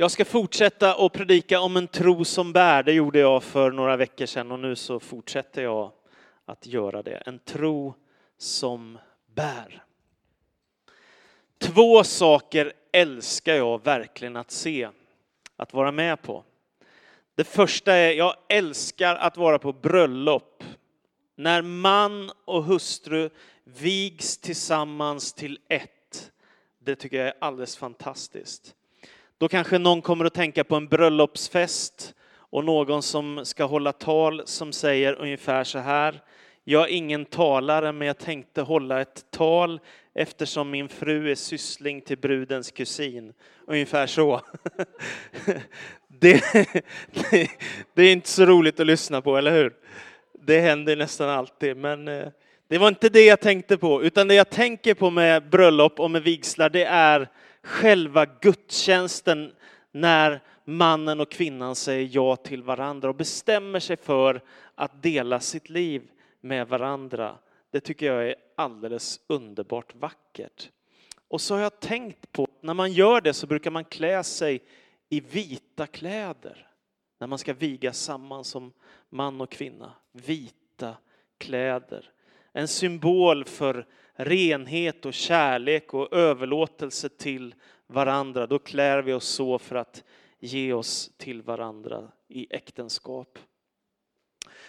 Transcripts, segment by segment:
Jag ska fortsätta att predika om en tro som bär. Det gjorde jag för några veckor sedan och nu så fortsätter jag att göra det. En tro som bär. Två saker älskar jag verkligen att se, att vara med på. Det första är, jag älskar att vara på bröllop. När man och hustru vigs tillsammans till ett. Det tycker jag är alldeles fantastiskt. Då kanske någon kommer att tänka på en bröllopsfest och någon som ska hålla tal som säger ungefär så här. Jag är ingen talare, men jag tänkte hålla ett tal eftersom min fru är syssling till brudens kusin. Ungefär så. Det, det, det, är inte så roligt att lyssna på, eller hur? Det händer nästan alltid, men eh, det var inte det jag tänkte på, utan det jag tänker på med bröllop och med vigslar, det är själva gudstjänsten när mannen och kvinnan säger ja till varandra och bestämmer sig för att dela sitt liv med varandra. Det tycker jag är alldeles underbart vackert. Och så har jag tänkt på, att när man gör det så brukar man klä sig i vita kläder. När man ska vigas samman som man och kvinna. Vita kläder. En symbol för renhet och kärlek och överlåtelse till varandra. Då klär vi oss så för att ge oss till varandra i äktenskap.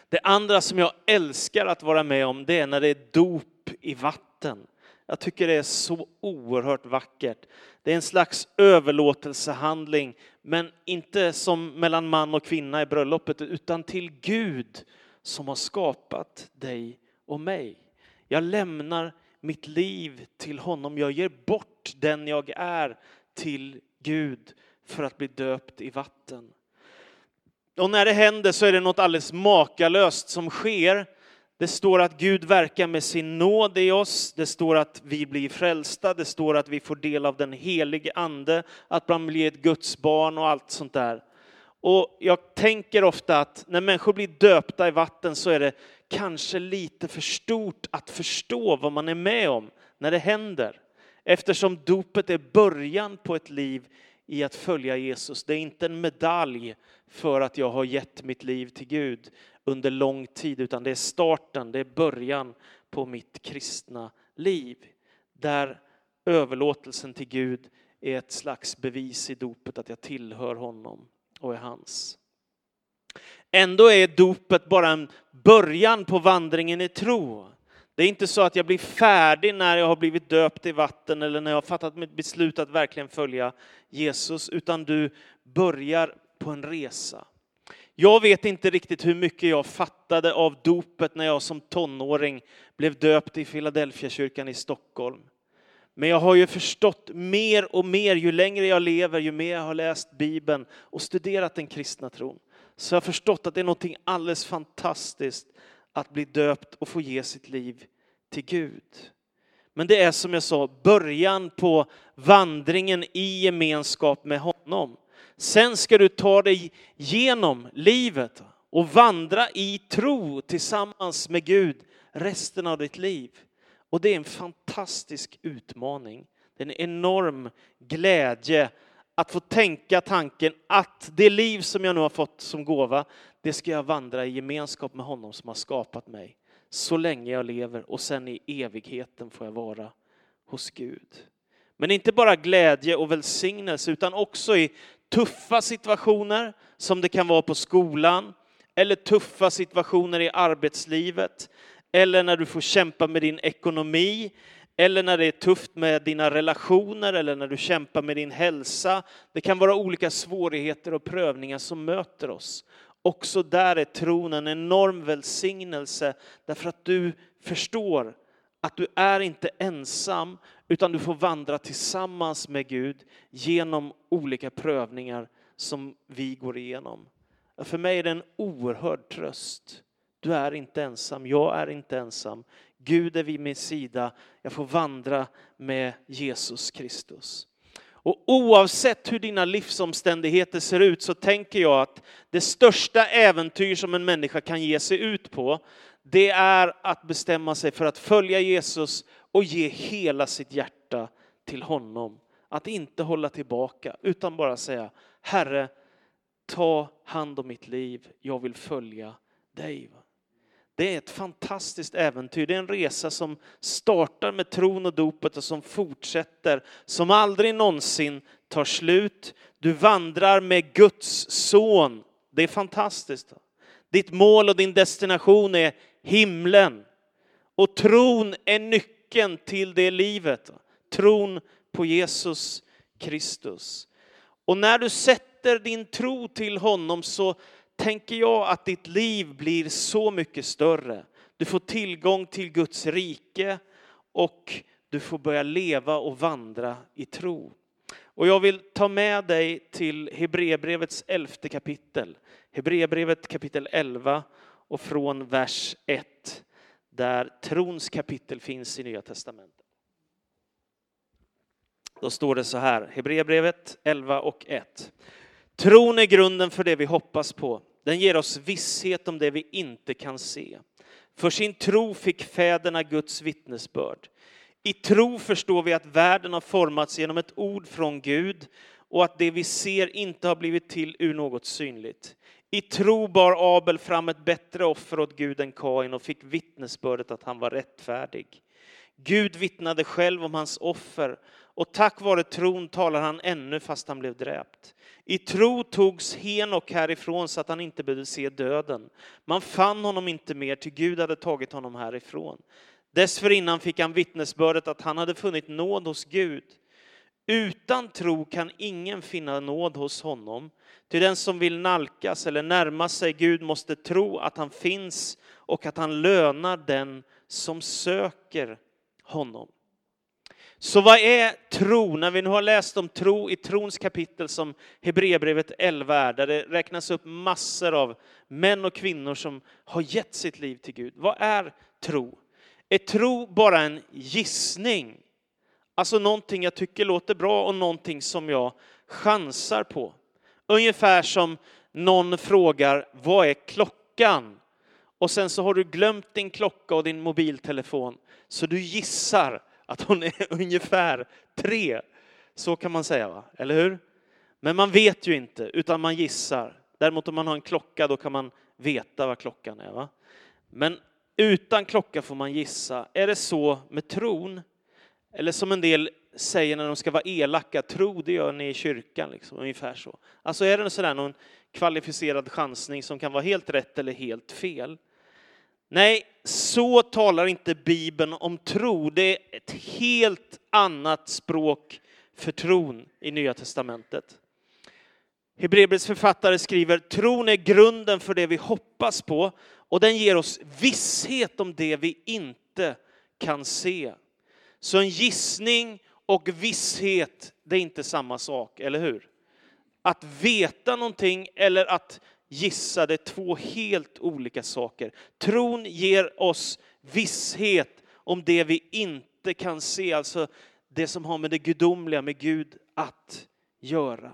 Det andra som jag älskar att vara med om det är när det är dop i vatten. Jag tycker det är så oerhört vackert. Det är en slags överlåtelsehandling, men inte som mellan man och kvinna i bröllopet, utan till Gud som har skapat dig och mig. Jag lämnar mitt liv till honom. Jag ger bort den jag är till Gud för att bli döpt i vatten. Och när det händer så är det något alldeles makalöst som sker. Det står att Gud verkar med sin nåd i oss. Det står att vi blir frälsta. Det står att vi får del av den helige ande, att man blir ett Guds barn och allt sånt där. Och jag tänker ofta att när människor blir döpta i vatten så är det kanske lite för stort att förstå vad man är med om när det händer. Eftersom dopet är början på ett liv i att följa Jesus. Det är inte en medalj för att jag har gett mitt liv till Gud under lång tid, utan det är starten, det är början på mitt kristna liv. Där överlåtelsen till Gud är ett slags bevis i dopet att jag tillhör honom och är hans. Ändå är dopet bara en början på vandringen i tro. Det är inte så att jag blir färdig när jag har blivit döpt i vatten eller när jag har fattat mitt beslut att verkligen följa Jesus, utan du börjar på en resa. Jag vet inte riktigt hur mycket jag fattade av dopet när jag som tonåring blev döpt i Filadelfiakyrkan i Stockholm. Men jag har ju förstått mer och mer ju längre jag lever, ju mer jag har läst Bibeln och studerat den kristna tron. Så jag har förstått att det är något alldeles fantastiskt att bli döpt och få ge sitt liv till Gud. Men det är som jag sa, början på vandringen i gemenskap med honom. Sen ska du ta dig genom livet och vandra i tro tillsammans med Gud resten av ditt liv. Och det är en fantastisk utmaning. Det är en enorm glädje att få tänka tanken att det liv som jag nu har fått som gåva, det ska jag vandra i gemenskap med honom som har skapat mig. Så länge jag lever och sen i evigheten får jag vara hos Gud. Men inte bara glädje och välsignelse utan också i tuffa situationer som det kan vara på skolan eller tuffa situationer i arbetslivet eller när du får kämpa med din ekonomi eller när det är tufft med dina relationer eller när du kämpar med din hälsa. Det kan vara olika svårigheter och prövningar som möter oss. Också där är tron en enorm välsignelse därför att du förstår att du är inte ensam utan du får vandra tillsammans med Gud genom olika prövningar som vi går igenom. För mig är det en oerhörd tröst. Du är inte ensam, jag är inte ensam. Gud är vid min sida. Jag får vandra med Jesus Kristus. Och oavsett hur dina livsomständigheter ser ut så tänker jag att det största äventyr som en människa kan ge sig ut på, det är att bestämma sig för att följa Jesus och ge hela sitt hjärta till honom. Att inte hålla tillbaka, utan bara säga Herre, ta hand om mitt liv, jag vill följa dig. Det är ett fantastiskt äventyr. Det är en resa som startar med tron och dopet och som fortsätter, som aldrig någonsin tar slut. Du vandrar med Guds son. Det är fantastiskt. Ditt mål och din destination är himlen. Och tron är nyckeln till det livet. Tron på Jesus Kristus. Och när du sätter din tro till honom så tänker jag att ditt liv blir så mycket större. Du får tillgång till Guds rike och du får börja leva och vandra i tro. Och jag vill ta med dig till Hebreerbrevets elfte kapitel. Hebreerbrevet kapitel 11 och från vers 1 där trons kapitel finns i Nya Testamentet. Då står det så här, Hebreerbrevet 11 och 1. Tron är grunden för det vi hoppas på. Den ger oss visshet om det vi inte kan se. För sin tro fick fäderna Guds vittnesbörd. I tro förstår vi att världen har formats genom ett ord från Gud och att det vi ser inte har blivit till ur något synligt. I tro bar Abel fram ett bättre offer åt Gud än Kain och fick vittnesbördet att han var rättfärdig. Gud vittnade själv om hans offer och tack vare tron talar han ännu fast han blev dräpt. I tro togs Henok härifrån så att han inte behövde se döden. Man fann honom inte mer, till Gud hade tagit honom härifrån. Dessförinnan fick han vittnesbördet att han hade funnit nåd hos Gud. Utan tro kan ingen finna nåd hos honom. Till den som vill nalkas eller närma sig Gud måste tro att han finns och att han lönar den som söker honom. Så vad är tro? När vi nu har läst om tro i trons kapitel som Hebreerbrevet 11 är, där det räknas upp massor av män och kvinnor som har gett sitt liv till Gud. Vad är tro? Är tro bara en gissning? Alltså någonting jag tycker låter bra och någonting som jag chansar på. Ungefär som någon frågar, vad är klockan? Och sen så har du glömt din klocka och din mobiltelefon, så du gissar att hon är ungefär tre. Så kan man säga, va? eller hur? Men man vet ju inte, utan man gissar. Däremot om man har en klocka, då kan man veta vad klockan är. Va? Men utan klocka får man gissa. Är det så med tron? Eller som en del säger när de ska vara elaka, tro det gör ni i kyrkan, liksom, ungefär så. Alltså är det sådär någon kvalificerad chansning som kan vara helt rätt eller helt fel? Nej, så talar inte Bibeln om tro. Det är ett helt annat språk för tron i Nya Testamentet. Hebreerbrevets författare skriver, tron är grunden för det vi hoppas på och den ger oss visshet om det vi inte kan se. Så en gissning och visshet, det är inte samma sak, eller hur? Att veta någonting eller att gissade två helt olika saker. Tron ger oss visshet om det vi inte kan se, alltså det som har med det gudomliga, med Gud att göra.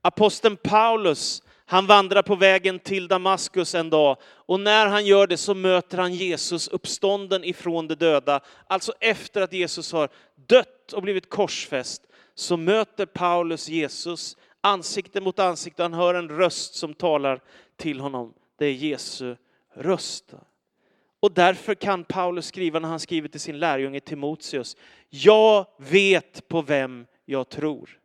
Aposteln Paulus, han vandrar på vägen till Damaskus en dag och när han gör det så möter han Jesus uppstånden ifrån de döda. Alltså efter att Jesus har dött och blivit korsfäst så möter Paulus Jesus ansikte mot ansikte. Han hör en röst som talar till honom. Det är Jesu röst. Och därför kan Paulus skriva när han skriver till sin lärjunge Timoteus. Jag vet på vem jag tror.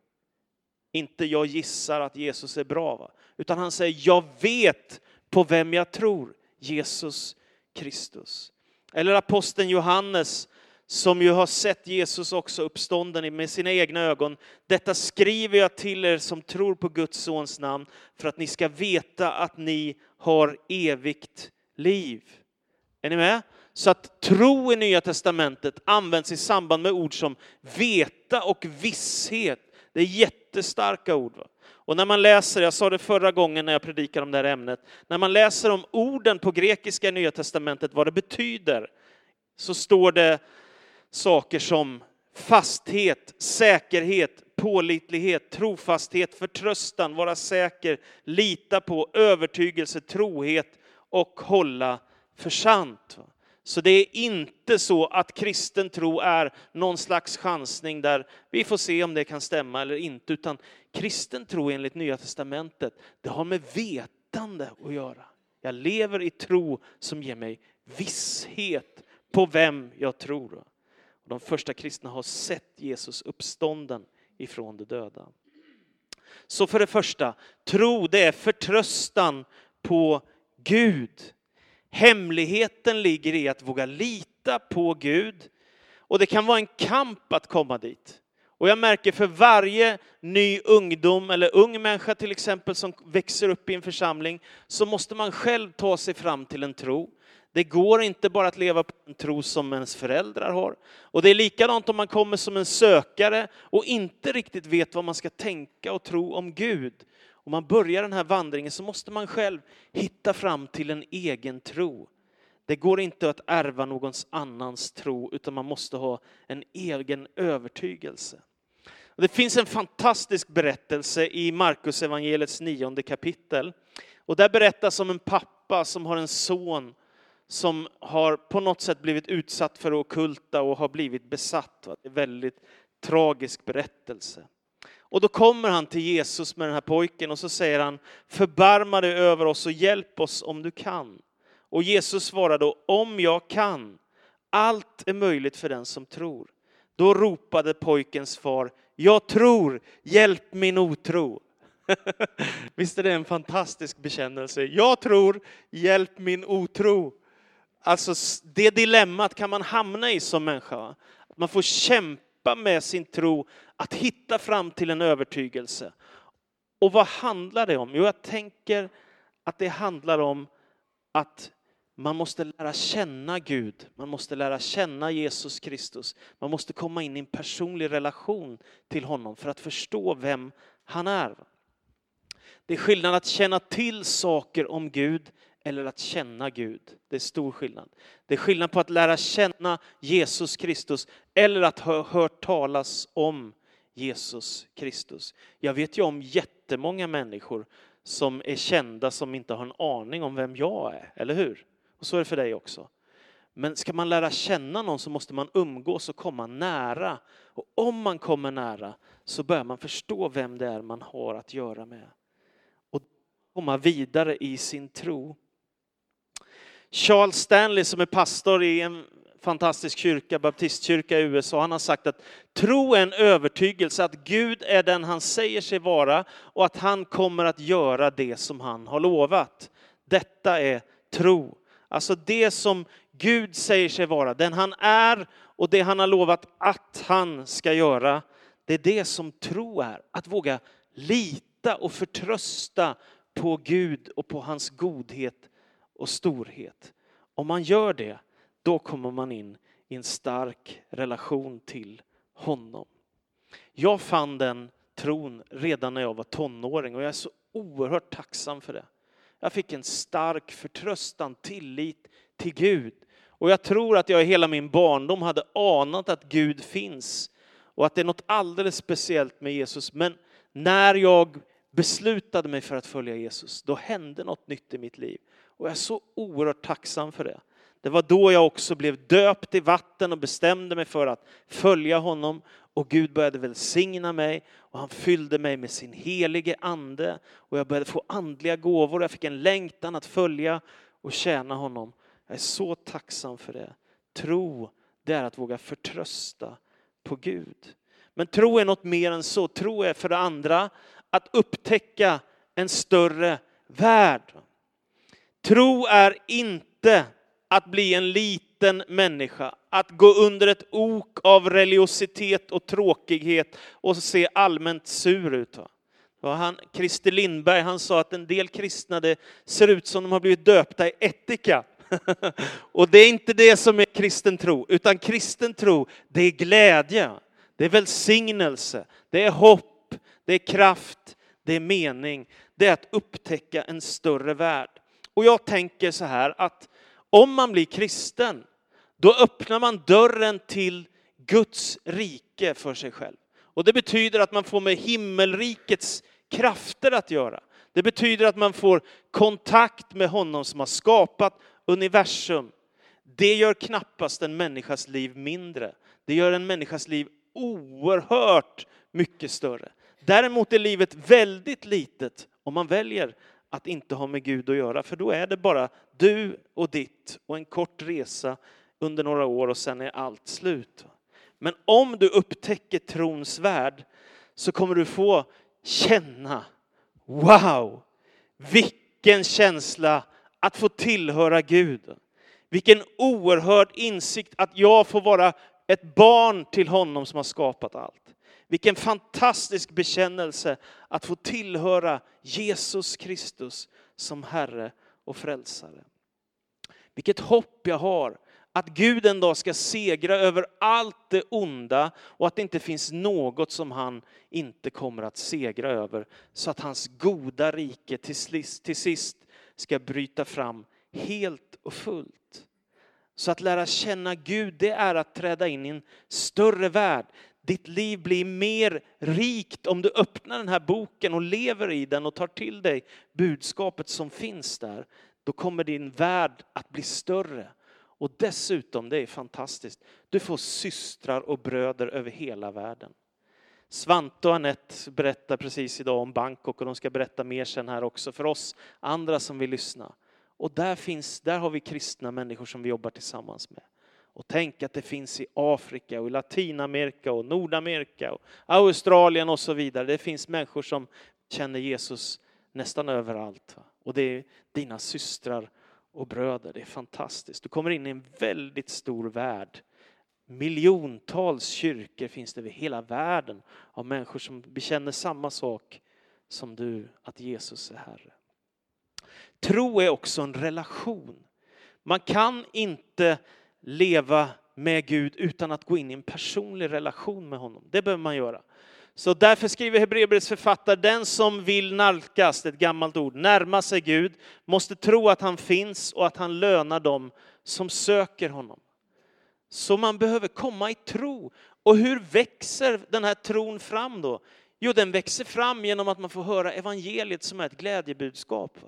Inte jag gissar att Jesus är bra, va? utan han säger jag vet på vem jag tror. Jesus Kristus. Eller aposteln Johannes som ju har sett Jesus också uppstånden med sina egna ögon. Detta skriver jag till er som tror på Guds sons namn för att ni ska veta att ni har evigt liv. Är ni med? Så att tro i Nya Testamentet används i samband med ord som veta och visshet. Det är jättestarka ord. Va? Och när man läser, jag sa det förra gången när jag predikade om det här ämnet, när man läser om orden på grekiska i Nya Testamentet, vad det betyder, så står det saker som fasthet, säkerhet, pålitlighet, trofasthet, förtröstan, vara säker, lita på, övertygelse, trohet och hålla för sant. Så det är inte så att kristen tro är någon slags chansning där vi får se om det kan stämma eller inte, utan kristen tro enligt Nya Testamentet, det har med vetande att göra. Jag lever i tro som ger mig visshet på vem jag tror. De första kristna har sett Jesus uppstånden ifrån de döda. Så för det första, tro det är förtröstan på Gud. Hemligheten ligger i att våga lita på Gud. Och det kan vara en kamp att komma dit. Och jag märker för varje ny ungdom eller ung människa till exempel som växer upp i en församling så måste man själv ta sig fram till en tro. Det går inte bara att leva på en tro som ens föräldrar har. Och det är likadant om man kommer som en sökare och inte riktigt vet vad man ska tänka och tro om Gud. Om man börjar den här vandringen så måste man själv hitta fram till en egen tro. Det går inte att ärva någons annans tro utan man måste ha en egen övertygelse. Det finns en fantastisk berättelse i Markus evangeliets nionde kapitel. Och där berättas om en pappa som har en son som har på något sätt blivit utsatt för okulta och har blivit besatt. Det är en väldigt tragisk berättelse. Och då kommer han till Jesus med den här pojken och så säger han, förbarma dig över oss och hjälp oss om du kan. Och Jesus svarar då, om jag kan. Allt är möjligt för den som tror. Då ropade pojkens far, jag tror, hjälp min otro. Visst är det en fantastisk bekännelse? Jag tror, hjälp min otro. Alltså det dilemmat kan man hamna i som människa. Man får kämpa med sin tro att hitta fram till en övertygelse. Och vad handlar det om? Jo, jag tänker att det handlar om att man måste lära känna Gud, man måste lära känna Jesus Kristus. Man måste komma in i en personlig relation till honom för att förstå vem han är. Det är skillnad att känna till saker om Gud eller att känna Gud. Det är stor skillnad. Det är skillnad på att lära känna Jesus Kristus eller att ha hört talas om Jesus Kristus. Jag vet ju om jättemånga människor som är kända som inte har en aning om vem jag är, eller hur? Och så är det för dig också. Men ska man lära känna någon så måste man umgås och komma nära. Och om man kommer nära så börjar man förstå vem det är man har att göra med. Och komma vidare i sin tro. Charles Stanley som är pastor i en fantastisk kyrka, baptistkyrka i USA, han har sagt att tro är en övertygelse att Gud är den han säger sig vara och att han kommer att göra det som han har lovat. Detta är tro. Alltså det som Gud säger sig vara, den han är och det han har lovat att han ska göra. Det är det som tro är, att våga lita och förtrösta på Gud och på hans godhet och storhet. Om man gör det, då kommer man in i en stark relation till honom. Jag fann den tron redan när jag var tonåring och jag är så oerhört tacksam för det. Jag fick en stark förtröstan, tillit till Gud. Och jag tror att jag i hela min barndom hade anat att Gud finns och att det är något alldeles speciellt med Jesus. Men när jag beslutade mig för att följa Jesus, då hände något nytt i mitt liv. Och jag är så oerhört tacksam för det. Det var då jag också blev döpt i vatten och bestämde mig för att följa honom. Och Gud började välsigna mig och han fyllde mig med sin helige ande. Och jag började få andliga gåvor. Jag fick en längtan att följa och tjäna honom. Jag är så tacksam för det. Tro, det är att våga förtrösta på Gud. Men tro är något mer än så. Tro är för det andra att upptäcka en större värld. Tro är inte att bli en liten människa, att gå under ett ok av religiositet och tråkighet och se allmänt sur ut. Va? Han, Christer Lindberg han sa att en del kristna det ser ut som de har blivit döpta i ättika. och det är inte det som är kristen tro, utan kristen tro det är glädje, det är välsignelse, det är hopp, det är kraft, det är mening, det är att upptäcka en större värld. Och jag tänker så här att om man blir kristen, då öppnar man dörren till Guds rike för sig själv. Och det betyder att man får med himmelrikets krafter att göra. Det betyder att man får kontakt med honom som har skapat universum. det gör knappast en människas liv mindre. Det gör en människas liv oerhört mycket större. Däremot är livet väldigt litet om man väljer att inte ha med Gud att göra, för då är det bara du och ditt och en kort resa under några år och sen är allt slut. Men om du upptäcker trons värld så kommer du få känna, wow, vilken känsla att få tillhöra Gud. Vilken oerhörd insikt att jag får vara ett barn till honom som har skapat allt. Vilken fantastisk bekännelse att få tillhöra Jesus Kristus som Herre och Frälsare. Vilket hopp jag har att Gud en dag ska segra över allt det onda och att det inte finns något som han inte kommer att segra över. Så att hans goda rike till sist, ska bryta fram helt och fullt. Så att lära känna Gud, det är att träda in i en större värld. Ditt liv blir mer rikt om du öppnar den här boken och lever i den och tar till dig budskapet som finns där. Då kommer din värld att bli större. Och dessutom, det är fantastiskt, du får systrar och bröder över hela världen. Svante och Anette berättar precis idag om Bangkok och de ska berätta mer sen här också för oss andra som vill lyssna. Och där, finns, där har vi kristna människor som vi jobbar tillsammans med. Och tänk att det finns i Afrika och i Latinamerika och Nordamerika och Australien och så vidare. Det finns människor som känner Jesus nästan överallt. Och det är dina systrar och bröder. Det är fantastiskt. Du kommer in i en väldigt stor värld. Miljontals kyrkor finns det över hela världen av människor som bekänner samma sak som du, att Jesus är Herre. Tro är också en relation. Man kan inte leva med Gud utan att gå in i en personlig relation med honom. Det behöver man göra. Så därför skriver Hebreerbrevets författare, den som vill nalkas, ett gammalt ord, närma sig Gud, måste tro att han finns och att han lönar dem som söker honom. Så man behöver komma i tro. Och hur växer den här tron fram då? Jo, den växer fram genom att man får höra evangeliet som är ett glädjebudskap.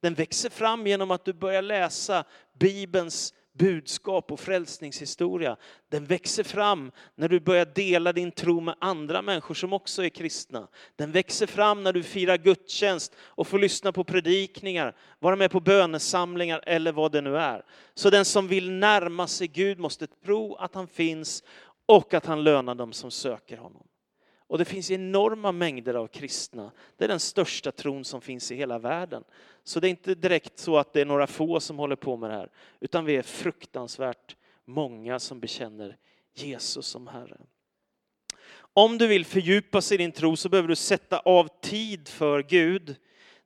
Den växer fram genom att du börjar läsa Bibelns budskap och frälsningshistoria. Den växer fram när du börjar dela din tro med andra människor som också är kristna. Den växer fram när du firar gudstjänst och får lyssna på predikningar, vara med på bönesamlingar eller vad det nu är. Så den som vill närma sig Gud måste tro att han finns och att han lönar dem som söker honom. Och det finns enorma mängder av kristna. Det är den största tron som finns i hela världen. Så det är inte direkt så att det är några få som håller på med det här, utan vi är fruktansvärt många som bekänner Jesus som Herre. Om du vill fördjupa sig i din tro så behöver du sätta av tid för Gud.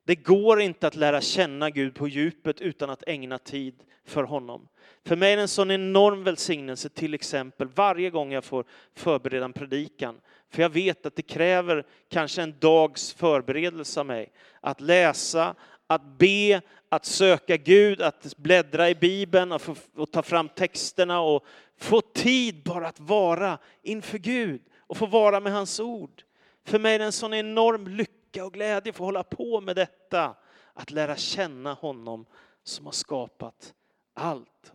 Det går inte att lära känna Gud på djupet utan att ägna tid för honom. För mig är det en sån enorm välsignelse till exempel varje gång jag får förbereda en predikan. För jag vet att det kräver kanske en dags förberedelse av mig. Att läsa, att be, att söka Gud, att bläddra i Bibeln och, få, och ta fram texterna och få tid bara att vara inför Gud och få vara med hans ord. För mig är det en sån enorm lycka och glädje att få hålla på med detta. Att lära känna honom som har skapat allt.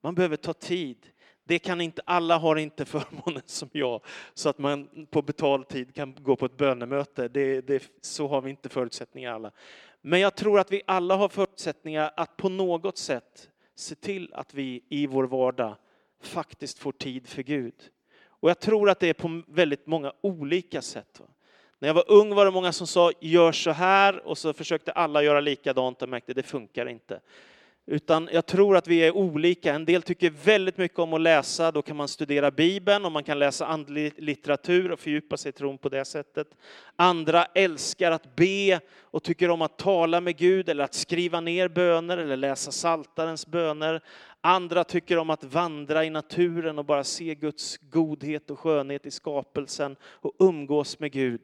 Man behöver ta tid. Det kan inte, alla har inte förmånen som jag, så att man på betald tid kan gå på ett bönemöte. Det, det, så har vi inte förutsättningar alla. Men jag tror att vi alla har förutsättningar att på något sätt se till att vi i vår vardag faktiskt får tid för Gud. Och jag tror att det är på väldigt många olika sätt. När jag var ung var det många som sa gör så här och så försökte alla göra likadant och märkte att det funkar inte. Utan jag tror att vi är olika. En del tycker väldigt mycket om att läsa, då kan man studera Bibeln och man kan läsa andlig litteratur och fördjupa sig i tron på det sättet. Andra älskar att be och tycker om att tala med Gud eller att skriva ner böner eller läsa saltarens böner. Andra tycker om att vandra i naturen och bara se Guds godhet och skönhet i skapelsen och umgås med Gud.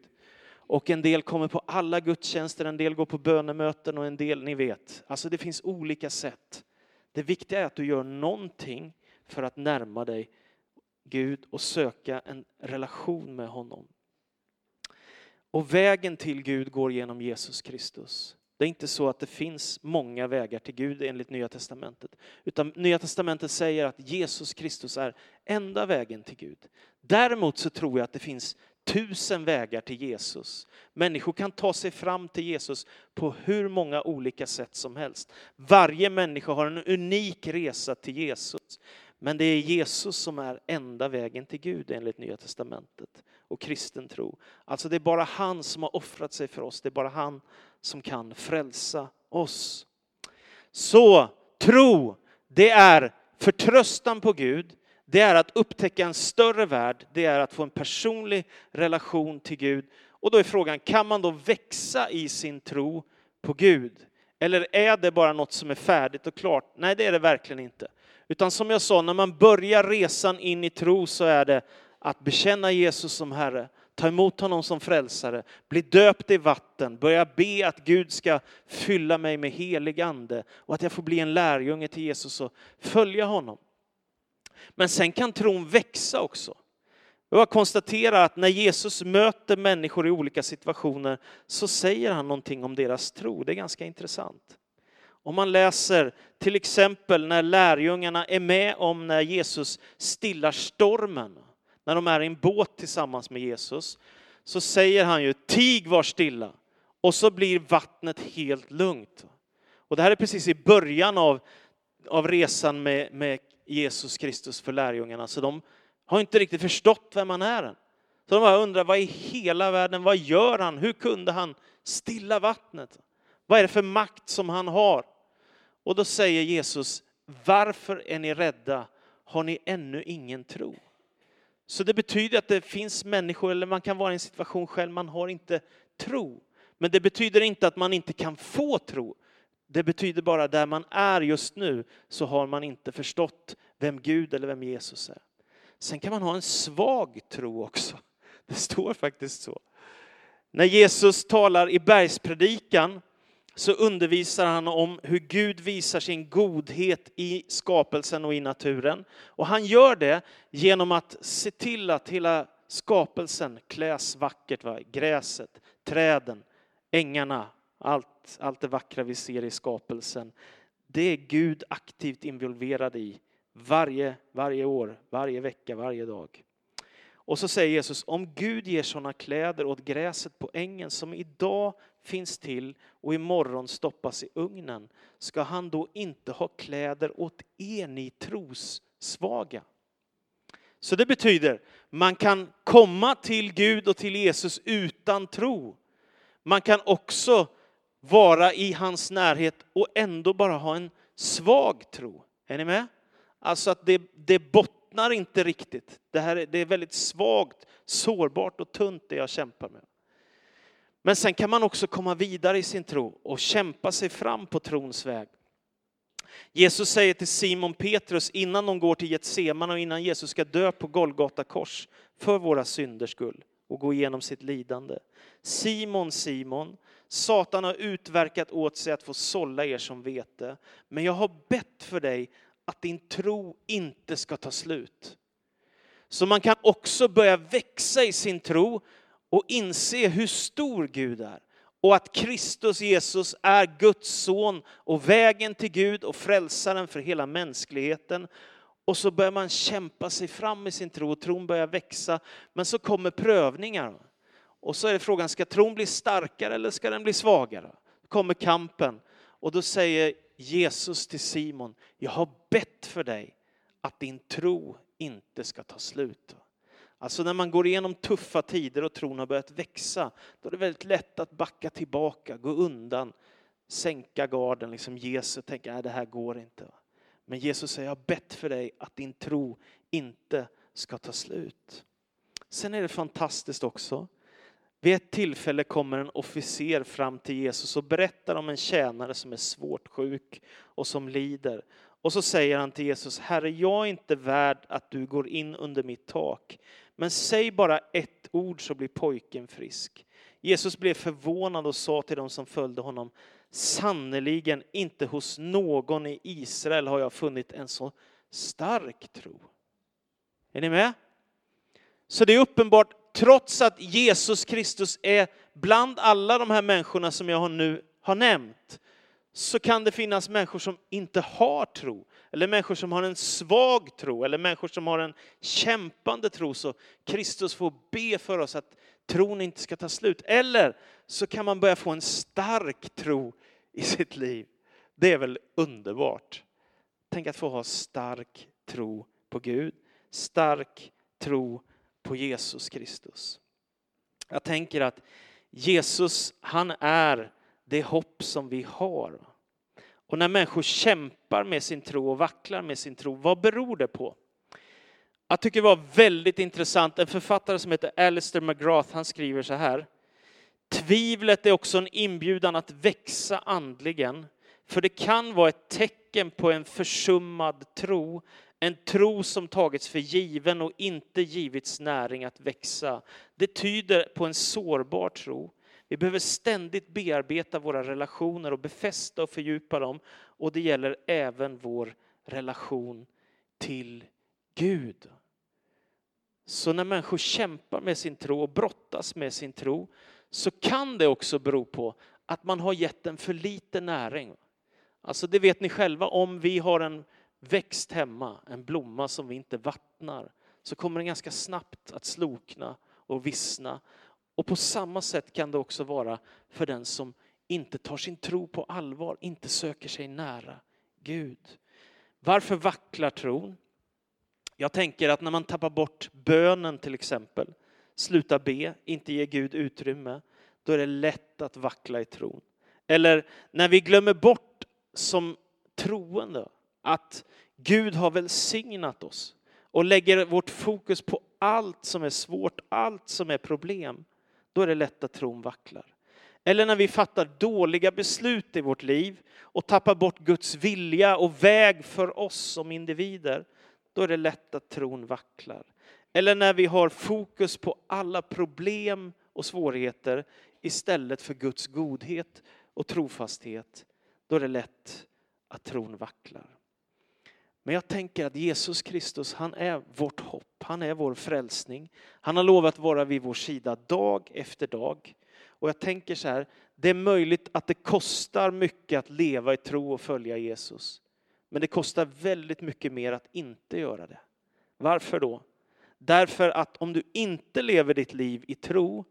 Och en del kommer på alla gudstjänster, en del går på bönemöten och en del, ni vet. Alltså det finns olika sätt. Det viktiga är att du gör någonting för att närma dig Gud och söka en relation med honom. Och vägen till Gud går genom Jesus Kristus. Det är inte så att det finns många vägar till Gud enligt Nya Testamentet. Utan Nya Testamentet säger att Jesus Kristus är enda vägen till Gud. Däremot så tror jag att det finns tusen vägar till Jesus. Människor kan ta sig fram till Jesus på hur många olika sätt som helst. Varje människa har en unik resa till Jesus. Men det är Jesus som är enda vägen till Gud enligt Nya Testamentet och kristen tro. Alltså det är bara han som har offrat sig för oss. Det är bara han som kan frälsa oss. Så tro, det är förtröstan på Gud, det är att upptäcka en större värld, det är att få en personlig relation till Gud. Och då är frågan, kan man då växa i sin tro på Gud? Eller är det bara något som är färdigt och klart? Nej, det är det verkligen inte. Utan som jag sa, när man börjar resan in i tro så är det att bekänna Jesus som Herre, ta emot honom som frälsare, bli döpt i vatten, börja be att Gud ska fylla mig med helig ande och att jag får bli en lärjunge till Jesus och följa honom. Men sen kan tron växa också. Jag konstaterar att när Jesus möter människor i olika situationer så säger han någonting om deras tro. Det är ganska intressant. Om man läser till exempel när lärjungarna är med om när Jesus stillar stormen, när de är i en båt tillsammans med Jesus, så säger han ju tig var stilla och så blir vattnet helt lugnt. Och det här är precis i början av, av resan med, med Jesus Kristus för lärjungarna, så de har inte riktigt förstått vem han är. Så de bara undrar, vad i hela världen, vad gör han? Hur kunde han stilla vattnet? Vad är det för makt som han har? Och då säger Jesus, varför är ni rädda? Har ni ännu ingen tro? Så det betyder att det finns människor, eller man kan vara i en situation själv, man har inte tro. Men det betyder inte att man inte kan få tro. Det betyder bara där man är just nu så har man inte förstått vem Gud eller vem Jesus är. Sen kan man ha en svag tro också. Det står faktiskt så. När Jesus talar i bergspredikan så undervisar han om hur Gud visar sin godhet i skapelsen och i naturen. Och han gör det genom att se till att hela skapelsen kläs vackert. Va? Gräset, träden, ängarna, allt, allt det vackra vi ser i skapelsen. Det är Gud aktivt involverad i varje, varje år, varje vecka, varje dag. Och så säger Jesus, om Gud ger sådana kläder åt gräset på ängen som idag finns till och imorgon stoppas i ugnen, ska han då inte ha kläder åt er ni trossvaga? Så det betyder, man kan komma till Gud och till Jesus utan tro. Man kan också vara i hans närhet och ändå bara ha en svag tro. Är ni med? Alltså att det, det bottnar inte riktigt. Det, här, det är väldigt svagt, sårbart och tunt det jag kämpar med. Men sen kan man också komma vidare i sin tro och kämpa sig fram på trons väg. Jesus säger till Simon Petrus innan de går till Getsemane och innan Jesus ska dö på Golgata kors för våra synders skull och gå igenom sitt lidande. Simon, Simon, Satan har utverkat åt sig att få sålla er som vete, men jag har bett för dig att din tro inte ska ta slut. Så man kan också börja växa i sin tro och inse hur stor Gud är och att Kristus Jesus är Guds son och vägen till Gud och frälsaren för hela mänskligheten. Och så börjar man kämpa sig fram i sin tro och tron börjar växa. Men så kommer prövningar. Och så är det frågan, ska tron bli starkare eller ska den bli svagare? Då kommer kampen och då säger Jesus till Simon, jag har bett för dig att din tro inte ska ta slut. Alltså när man går igenom tuffa tider och tron har börjat växa, då är det väldigt lätt att backa tillbaka, gå undan, sänka garden, liksom Jesus tänker nej det här går inte. Men Jesus säger, jag har bett för dig att din tro inte ska ta slut. Sen är det fantastiskt också. Vid ett tillfälle kommer en officer fram till Jesus och berättar om en tjänare som är svårt sjuk och som lider. Och så säger han till Jesus, Herre, jag är inte värd att du går in under mitt tak, men säg bara ett ord så blir pojken frisk. Jesus blev förvånad och sa till dem som följde honom, sannerligen inte hos någon i Israel har jag funnit en så stark tro. Är ni med? Så det är uppenbart, trots att Jesus Kristus är bland alla de här människorna som jag nu har nämnt så kan det finnas människor som inte har tro, eller människor som har en svag tro, eller människor som har en kämpande tro. Så Kristus får be för oss att tron inte ska ta slut. Eller så kan man börja få en stark tro i sitt liv. Det är väl underbart? Tänk att få ha stark tro på Gud, stark tro på Jesus Kristus. Jag tänker att Jesus, han är det hopp som vi har. Och när människor kämpar med sin tro och vacklar med sin tro, vad beror det på? Jag tycker det var väldigt intressant, en författare som heter Alistair McGrath, han skriver så här. Tvivlet är också en inbjudan att växa andligen, för det kan vara ett tecken på en försummad tro, en tro som tagits för given och inte givits näring att växa. Det tyder på en sårbar tro. Vi behöver ständigt bearbeta våra relationer och befästa och fördjupa dem. Och det gäller även vår relation till Gud. Så när människor kämpar med sin tro och brottas med sin tro så kan det också bero på att man har gett den för lite näring. Alltså det vet ni själva, om vi har en växt hemma, en blomma som vi inte vattnar, så kommer den ganska snabbt att slokna och vissna. Och på samma sätt kan det också vara för den som inte tar sin tro på allvar, inte söker sig nära Gud. Varför vacklar tron? Jag tänker att när man tappar bort bönen till exempel, slutar be, inte ger Gud utrymme, då är det lätt att vackla i tron. Eller när vi glömmer bort som troende att Gud har välsignat oss och lägger vårt fokus på allt som är svårt, allt som är problem, då är det lätt att tron vacklar. Eller när vi fattar dåliga beslut i vårt liv och tappar bort Guds vilja och väg för oss som individer, då är det lätt att tron vacklar. Eller när vi har fokus på alla problem och svårigheter istället för Guds godhet och trofasthet, då är det lätt att tron vacklar. Men jag tänker att Jesus Kristus, han är vårt hopp, han är vår frälsning. Han har lovat vara vid vår sida dag efter dag. Och jag tänker så här, det är möjligt att det kostar mycket att leva i tro och följa Jesus. Men det kostar väldigt mycket mer att inte göra det. Varför då? Därför att om du inte lever ditt liv i tro,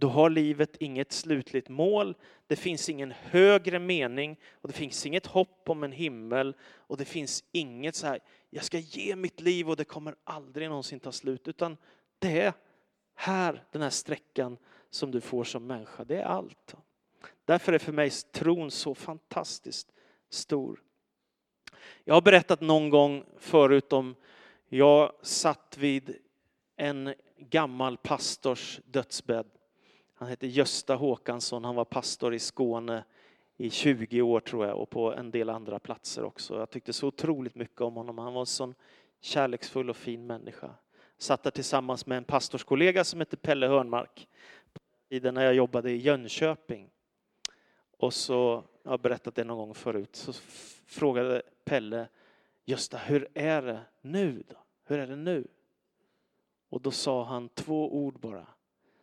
då har livet inget slutligt mål, det finns ingen högre mening och det finns inget hopp om en himmel och det finns inget så här, jag ska ge mitt liv och det kommer aldrig någonsin ta slut, utan det är här, den här sträckan som du får som människa, det är allt. Därför är för mig tron så fantastiskt stor. Jag har berättat någon gång förut om, jag satt vid en gammal pastors dödsbädd han hette Gösta Håkansson, han var pastor i Skåne i 20 år tror jag och på en del andra platser också. Jag tyckte så otroligt mycket om honom. Han var en sån kärleksfull och fin människa. Satt där tillsammans med en pastorskollega som hette Pelle Hörnmark tiden när jag jobbade i Jönköping. Och så, jag har berättat det någon gång förut, så frågade Pelle Gösta, hur är det nu då? Hur är det nu? Och då sa han två ord bara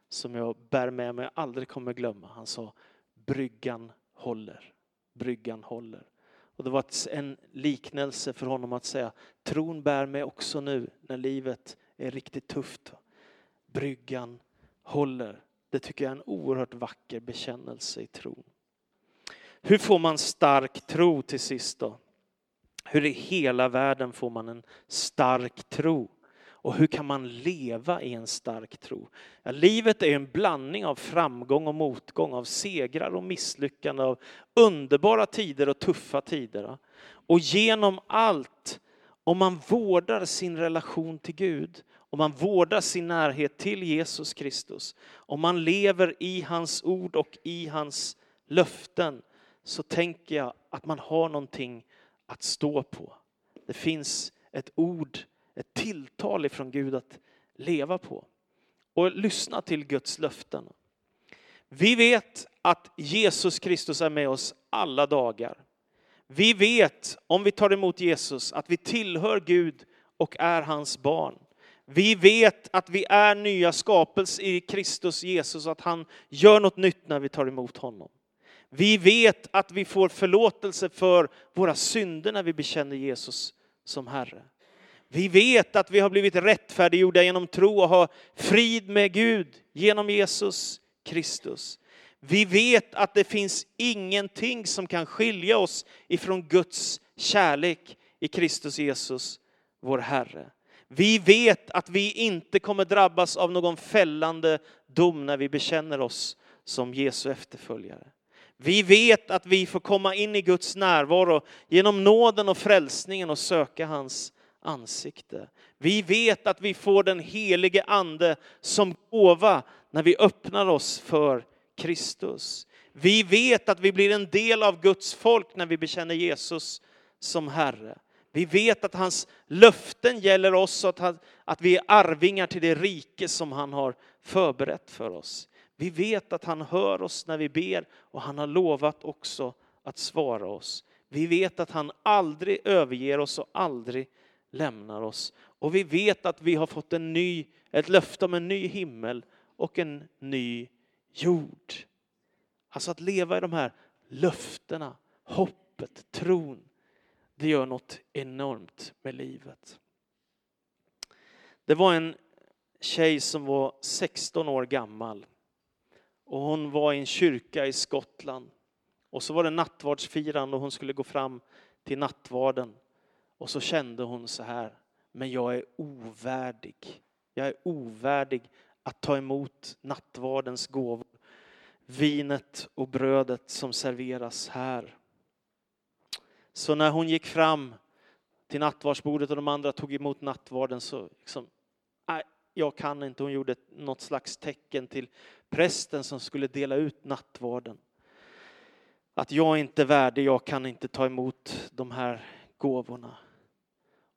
som jag bär med mig och aldrig kommer glömma. Han sa bryggan håller. Bryggan håller. Och det var en liknelse för honom att säga tron bär mig också nu när livet är riktigt tufft. Bryggan håller. Det tycker jag är en oerhört vacker bekännelse i tron. Hur får man stark tro till sist då? Hur i hela världen får man en stark tro? Och hur kan man leva i en stark tro? Ja, livet är en blandning av framgång och motgång, av segrar och misslyckanden, av underbara tider och tuffa tider. Och genom allt, om man vårdar sin relation till Gud, om man vårdar sin närhet till Jesus Kristus, om man lever i hans ord och i hans löften, så tänker jag att man har någonting att stå på. Det finns ett ord ett tilltal ifrån Gud att leva på. Och lyssna till Guds löften. Vi vet att Jesus Kristus är med oss alla dagar. Vi vet, om vi tar emot Jesus, att vi tillhör Gud och är hans barn. Vi vet att vi är nya skapelser i Kristus Jesus, och att han gör något nytt när vi tar emot honom. Vi vet att vi får förlåtelse för våra synder när vi bekänner Jesus som Herre. Vi vet att vi har blivit rättfärdiggjorda genom tro och har frid med Gud genom Jesus Kristus. Vi vet att det finns ingenting som kan skilja oss ifrån Guds kärlek i Kristus Jesus, vår Herre. Vi vet att vi inte kommer drabbas av någon fällande dom när vi bekänner oss som Jesu efterföljare. Vi vet att vi får komma in i Guds närvaro genom nåden och frälsningen och söka hans ansikte. Vi vet att vi får den helige ande som gåva när vi öppnar oss för Kristus. Vi vet att vi blir en del av Guds folk när vi bekänner Jesus som Herre. Vi vet att hans löften gäller oss och att, att vi är arvingar till det rike som han har förberett för oss. Vi vet att han hör oss när vi ber och han har lovat också att svara oss. Vi vet att han aldrig överger oss och aldrig lämnar oss. Och vi vet att vi har fått en ny, ett löfte om en ny himmel och en ny jord. Alltså att leva i de här löftena, hoppet, tron, det gör något enormt med livet. Det var en tjej som var 16 år gammal och hon var i en kyrka i Skottland. Och så var det nattvardsfirande och hon skulle gå fram till nattvarden. Och så kände hon så här, men jag är ovärdig. Jag är ovärdig att ta emot nattvardens gåvor. Vinet och brödet som serveras här. Så när hon gick fram till nattvardsbordet och de andra tog emot nattvarden så liksom, nej, jag kan inte. Hon gjorde något slags tecken till prästen som skulle dela ut nattvarden. Att jag inte är värdig, jag kan inte ta emot de här gåvorna.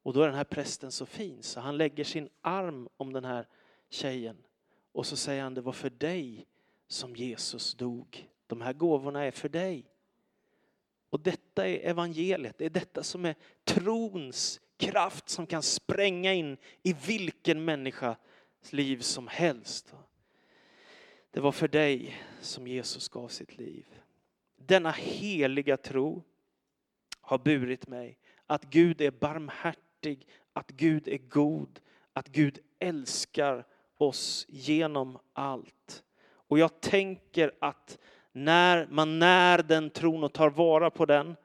Och då är den här prästen så fin så han lägger sin arm om den här tjejen och så säger han det var för dig som Jesus dog. De här gåvorna är för dig. Och detta är evangeliet, det är detta som är trons kraft som kan spränga in i vilken människas liv som helst. Det var för dig som Jesus gav sitt liv. Denna heliga tro har burit mig att Gud är barmhärtig, att Gud är god, att Gud älskar oss genom allt. Och jag tänker att när man när den tron och tar vara på den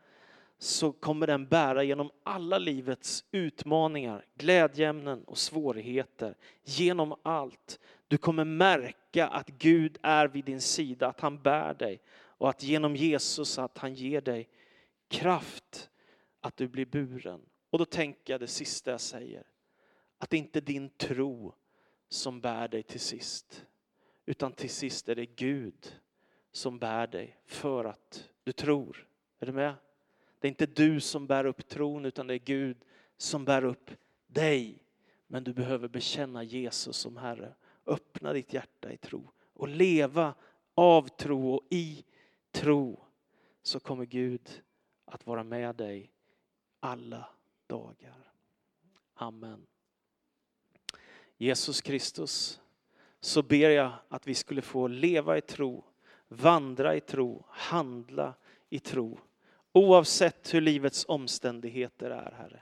så kommer den bära genom alla livets utmaningar, glädjeämnen och svårigheter. Genom allt. Du kommer märka att Gud är vid din sida, att han bär dig och att genom Jesus att han ger dig kraft att du blir buren. Och då tänker jag det sista jag säger, att det inte är din tro som bär dig till sist, utan till sist är det Gud som bär dig för att du tror. Är du med? Det är inte du som bär upp tron utan det är Gud som bär upp dig. Men du behöver bekänna Jesus som Herre. Öppna ditt hjärta i tro och leva av tro och i tro så kommer Gud att vara med dig alla dagar. Amen. Jesus Kristus, så ber jag att vi skulle få leva i tro, vandra i tro, handla i tro. Oavsett hur livets omständigheter är, Herre.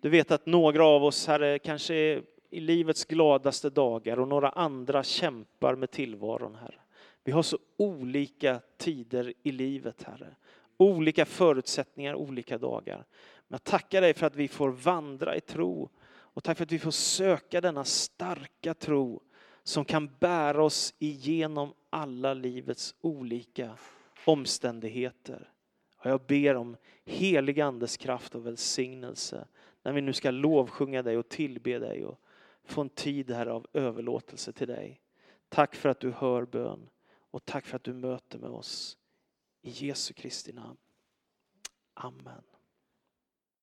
Du vet att några av oss, Herre, kanske är i livets gladaste dagar och några andra kämpar med tillvaron, Herre. Vi har så olika tider i livet, Herre. Olika förutsättningar, olika dagar. Men jag tackar dig för att vi får vandra i tro och tack för att vi får söka denna starka tro som kan bära oss igenom alla livets olika omständigheter. Och jag ber om helig andes kraft och välsignelse när vi nu ska lovsjunga dig och tillbe dig och få en tid här av överlåtelse till dig. Tack för att du hör bön och tack för att du möter med oss. I Jesu Kristi namn. Amen.